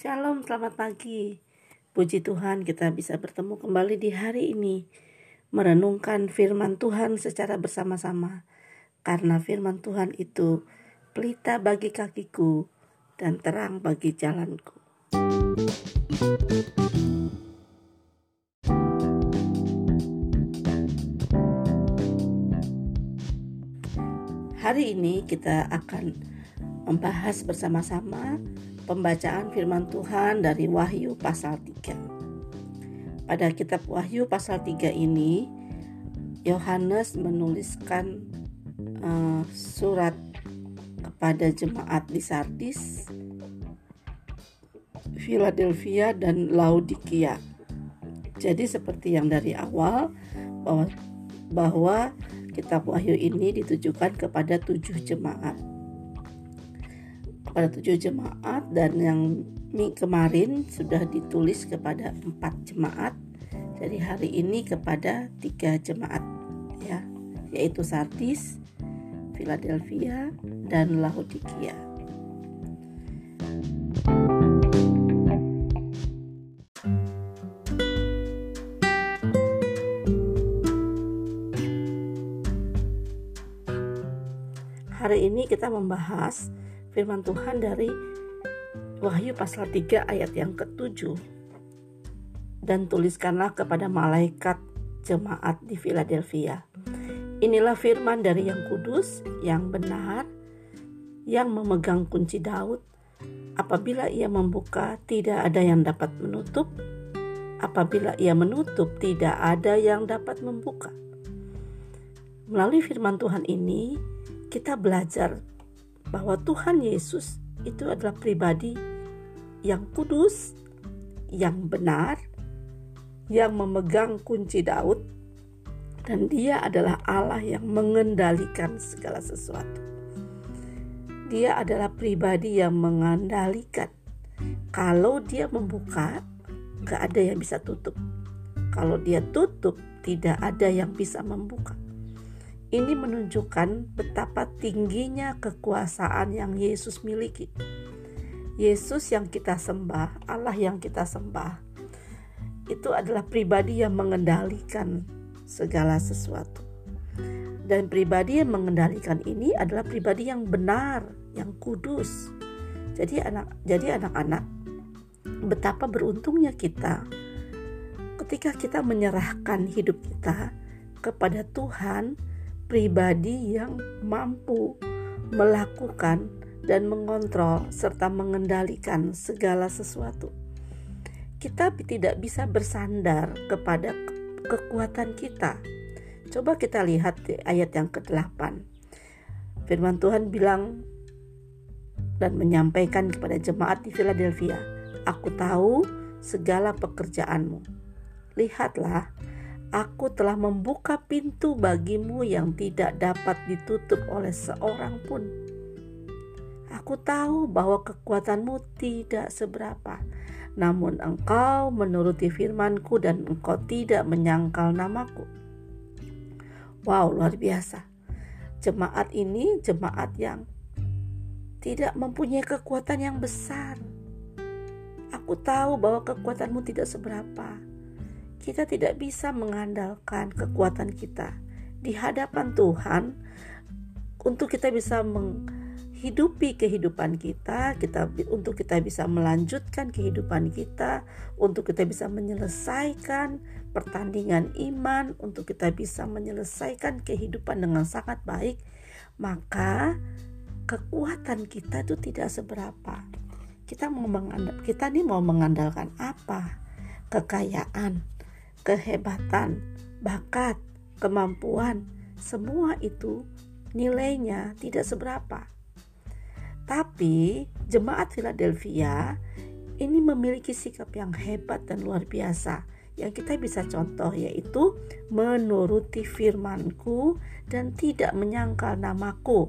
Shalom, selamat pagi. Puji Tuhan kita bisa bertemu kembali di hari ini merenungkan firman Tuhan secara bersama-sama. Karena firman Tuhan itu pelita bagi kakiku dan terang bagi jalanku. Hari ini kita akan membahas bersama-sama pembacaan firman Tuhan dari Wahyu pasal 3. Pada kitab Wahyu pasal 3 ini, Yohanes menuliskan uh, surat kepada jemaat di Sardis, Philadelphia dan Laodikia. Jadi seperti yang dari awal bahwa bahwa kitab Wahyu ini ditujukan kepada tujuh jemaat kepada tujuh jemaat dan yang kemarin sudah ditulis kepada empat jemaat dari hari ini kepada tiga jemaat ya yaitu Sardis, Philadelphia dan Laodikia. Hari ini kita membahas firman Tuhan dari Wahyu pasal 3 ayat yang ke-7. Dan tuliskanlah kepada malaikat jemaat di Philadelphia. Inilah firman dari yang kudus, yang benar, yang memegang kunci Daud. Apabila ia membuka, tidak ada yang dapat menutup. Apabila ia menutup, tidak ada yang dapat membuka. Melalui firman Tuhan ini, kita belajar bahwa Tuhan Yesus itu adalah pribadi yang kudus, yang benar, yang memegang kunci Daud, dan Dia adalah Allah yang mengendalikan segala sesuatu. Dia adalah pribadi yang mengendalikan. Kalau Dia membuka, gak ada yang bisa tutup. Kalau Dia tutup, tidak ada yang bisa membuka. Ini menunjukkan betapa tingginya kekuasaan yang Yesus miliki. Yesus yang kita sembah, Allah yang kita sembah, itu adalah pribadi yang mengendalikan segala sesuatu. Dan pribadi yang mengendalikan ini adalah pribadi yang benar, yang kudus. Jadi anak jadi anak-anak betapa beruntungnya kita ketika kita menyerahkan hidup kita kepada Tuhan pribadi yang mampu melakukan dan mengontrol serta mengendalikan segala sesuatu. Kita tidak bisa bersandar kepada kekuatan kita. Coba kita lihat di ayat yang ke-8. Firman Tuhan bilang dan menyampaikan kepada jemaat di Philadelphia, "Aku tahu segala pekerjaanmu. Lihatlah, Aku telah membuka pintu bagimu yang tidak dapat ditutup oleh seorang pun. Aku tahu bahwa kekuatanmu tidak seberapa, namun engkau menuruti firmanku dan engkau tidak menyangkal namaku. Wow, luar biasa. Jemaat ini jemaat yang tidak mempunyai kekuatan yang besar. Aku tahu bahwa kekuatanmu tidak seberapa kita tidak bisa mengandalkan kekuatan kita di hadapan Tuhan untuk kita bisa menghidupi kehidupan kita, kita untuk kita bisa melanjutkan kehidupan kita, untuk kita bisa menyelesaikan pertandingan iman, untuk kita bisa menyelesaikan kehidupan dengan sangat baik, maka kekuatan kita itu tidak seberapa. Kita mau mengandalkan, kita nih mau mengandalkan apa? Kekayaan, kehebatan, bakat, kemampuan, semua itu nilainya tidak seberapa. Tapi jemaat Philadelphia ini memiliki sikap yang hebat dan luar biasa yang kita bisa contoh yaitu menuruti firmanku dan tidak menyangkal namaku.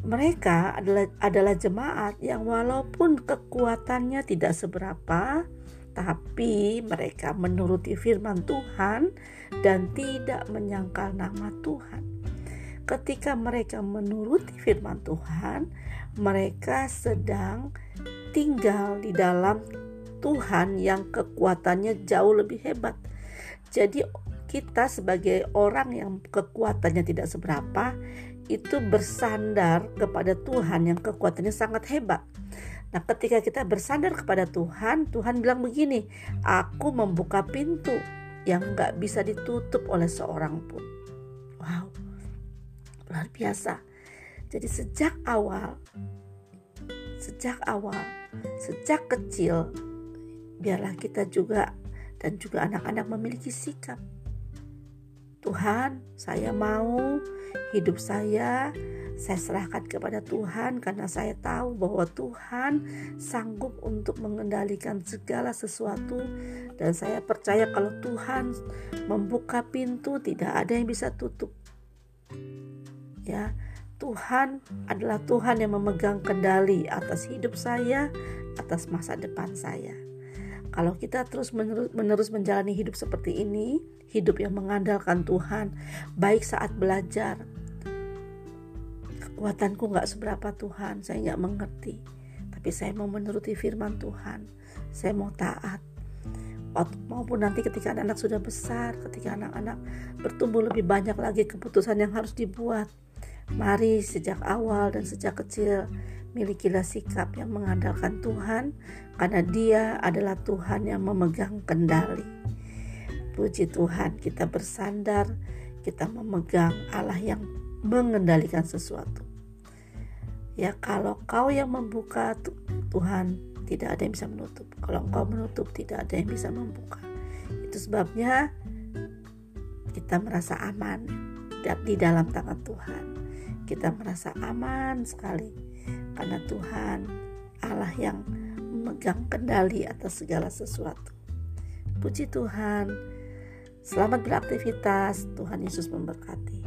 Mereka adalah adalah jemaat yang walaupun kekuatannya tidak seberapa, tapi mereka menuruti firman Tuhan dan tidak menyangkal nama Tuhan. Ketika mereka menuruti firman Tuhan, mereka sedang tinggal di dalam Tuhan yang kekuatannya jauh lebih hebat. Jadi kita sebagai orang yang kekuatannya tidak seberapa itu bersandar kepada Tuhan yang kekuatannya sangat hebat. Nah, ketika kita bersandar kepada Tuhan, Tuhan bilang begini, "Aku membuka pintu yang nggak bisa ditutup oleh seorang pun." Wow, luar biasa. Jadi sejak awal, sejak awal, sejak kecil, biarlah kita juga dan juga anak-anak memiliki sikap Tuhan, saya mau hidup saya saya serahkan kepada Tuhan karena saya tahu bahwa Tuhan sanggup untuk mengendalikan segala sesuatu dan saya percaya kalau Tuhan membuka pintu tidak ada yang bisa tutup. Ya, Tuhan adalah Tuhan yang memegang kendali atas hidup saya, atas masa depan saya. Kalau kita terus menerus, menjalani hidup seperti ini, hidup yang mengandalkan Tuhan, baik saat belajar, kekuatanku nggak seberapa Tuhan, saya nggak mengerti, tapi saya mau menuruti firman Tuhan, saya mau taat. Maupun nanti ketika anak-anak sudah besar, ketika anak-anak bertumbuh lebih banyak lagi keputusan yang harus dibuat. Mari sejak awal dan sejak kecil milikilah sikap yang mengandalkan Tuhan karena dia adalah Tuhan yang memegang kendali. Puji Tuhan kita bersandar, kita memegang Allah yang mengendalikan sesuatu. Ya kalau kau yang membuka Tuhan tidak ada yang bisa menutup. Kalau engkau menutup tidak ada yang bisa membuka. Itu sebabnya kita merasa aman di dalam tangan Tuhan. Kita merasa aman sekali karena Tuhan Allah yang memegang kendali atas segala sesuatu. Puji Tuhan. Selamat beraktivitas. Tuhan Yesus memberkati.